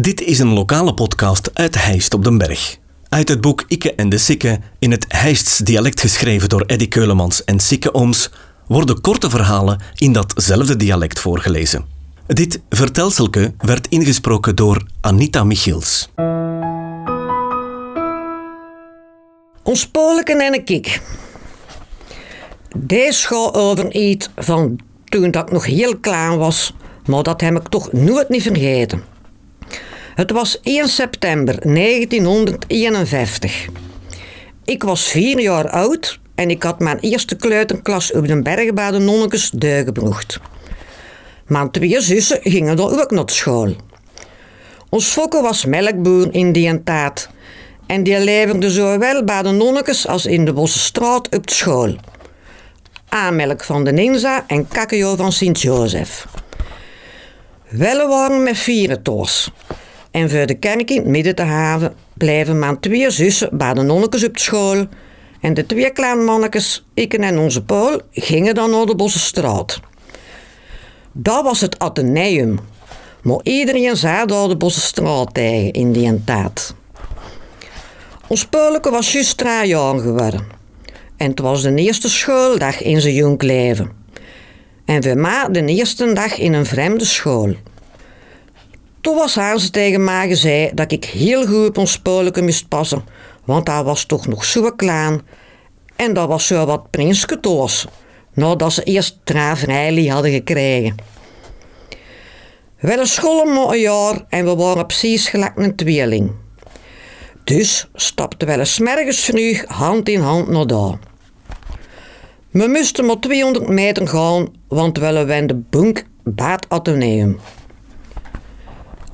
Dit is een lokale podcast uit Heist op den Berg. Uit het boek Ikke en de Sikke, in het Heists dialect geschreven door Eddy Keulemans en Sikke Ooms, worden korte verhalen in datzelfde dialect voorgelezen. Dit vertelselke werd ingesproken door Anita Michiels. Ons Polen en een kik. Deze gaat over iets van toen dat ik nog heel klein was, maar dat heb ik toch nooit niet vergeten. Het was 1 september 1951. Ik was vier jaar oud en ik had mijn eerste kleuterklas op de berg bij de nonnekes Deugenbrocht. Mijn twee zussen gingen dan ook naar school. Ons fokke was melkboer in die tijd en die leverde zowel bij de nonnekes als in de Bossenstraat op de school. Aanmelk van de Ninza en kakeo van Sint-Jozef. Wel waren met vieren toos. En voor de kerk in het midden te haven bleven mijn twee zussen bij de nonnekes op school. En de twee kleine mannetjes, ik en onze Paul, gingen dan naar de Bossenstraat. Dat was het Atheneum. Maar iedereen zei daar de Bossenstraat tegen in die tijd. Ons Paulke was juist drie jaar geworden. En het was de eerste schooldag in zijn jong leven. En voor mij de eerste dag in een vreemde school. Toen was haar ze tegen mij gezegd dat ik heel goed op ons Paulke moest passen, want hij was toch nog zo klein. En dat was zo wat prinsketoos, nadat ze eerst travrijlie hadden gekregen. Wel school maar een jaar en we waren precies gelijk een tweeling. Dus stapten we eens mergens vroeg hand in hand naar daar. We moesten maar 200 meter gaan, want we waren de bunk bij het ateneum.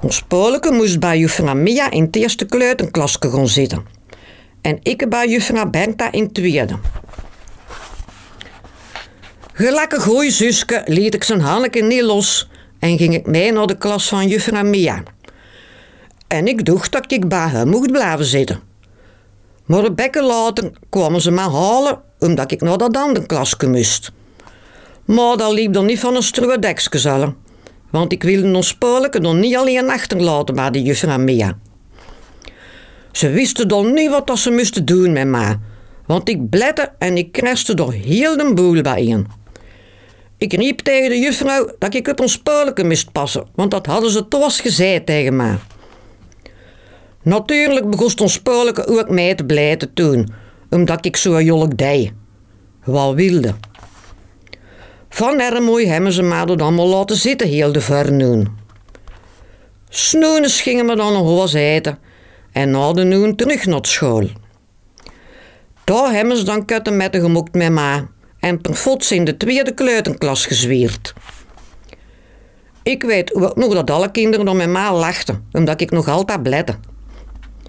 Ons Polke moest bij juffrouw Mia in het eerste kleuterklasje gaan zitten. En ik bij juffrouw Bertha in het tweede. Gelijk goeie zuske liet ik zijn Hanneke niet los en ging ik mee naar de klas van juffrouw Mia. En ik dacht dat ik bij haar mocht blijven zitten. Maar een bekken kwamen ze me halen omdat ik naar dat andere klasje moest. Maar dat liep dan niet van een struwedekske zullen. Want ik wilde ons Polke dan niet alleen achterlaten bij de juffrouw Mia. Ze wisten dan niet wat ze moesten doen met mij. Want ik blette en ik kraste door heel de boel bijeen. Ik riep tegen de juffrouw dat ik op ons Polke moest passen, want dat hadden ze toch gezegd tegen mij. Natuurlijk begon ons Polke ook mee te blijten toen, omdat ik zo jolk deed. Wat wilde. Van Ermooi hebben ze me dan maar laten zitten heel de vernoen. Snoenes gingen we dan een hoos eten en na de noen terug naar school. Daar hebben ze dan kutten met de gemokt met ma en per fots in de tweede kleuterklas gezwierd. Ik weet nog dat alle kinderen dan met ma lachten, omdat ik nog altijd bledde.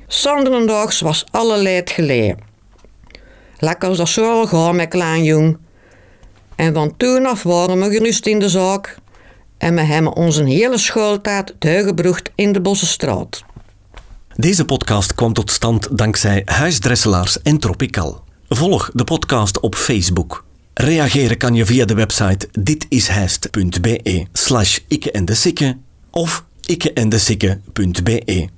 Sanderendaags was alle leed geleerd. Lekker als dat zo al gaan met klein jong. En van toen af waren we gerust in de zaak. En we hebben onze hele schooltijd doorgebracht in de Bossenstraat. Deze podcast kwam tot stand dankzij Huisdresselaars en Tropical. Volg de podcast op Facebook. Reageren kan je via de website ditishijst.be slash ikke en de of ikkeendesikke.be.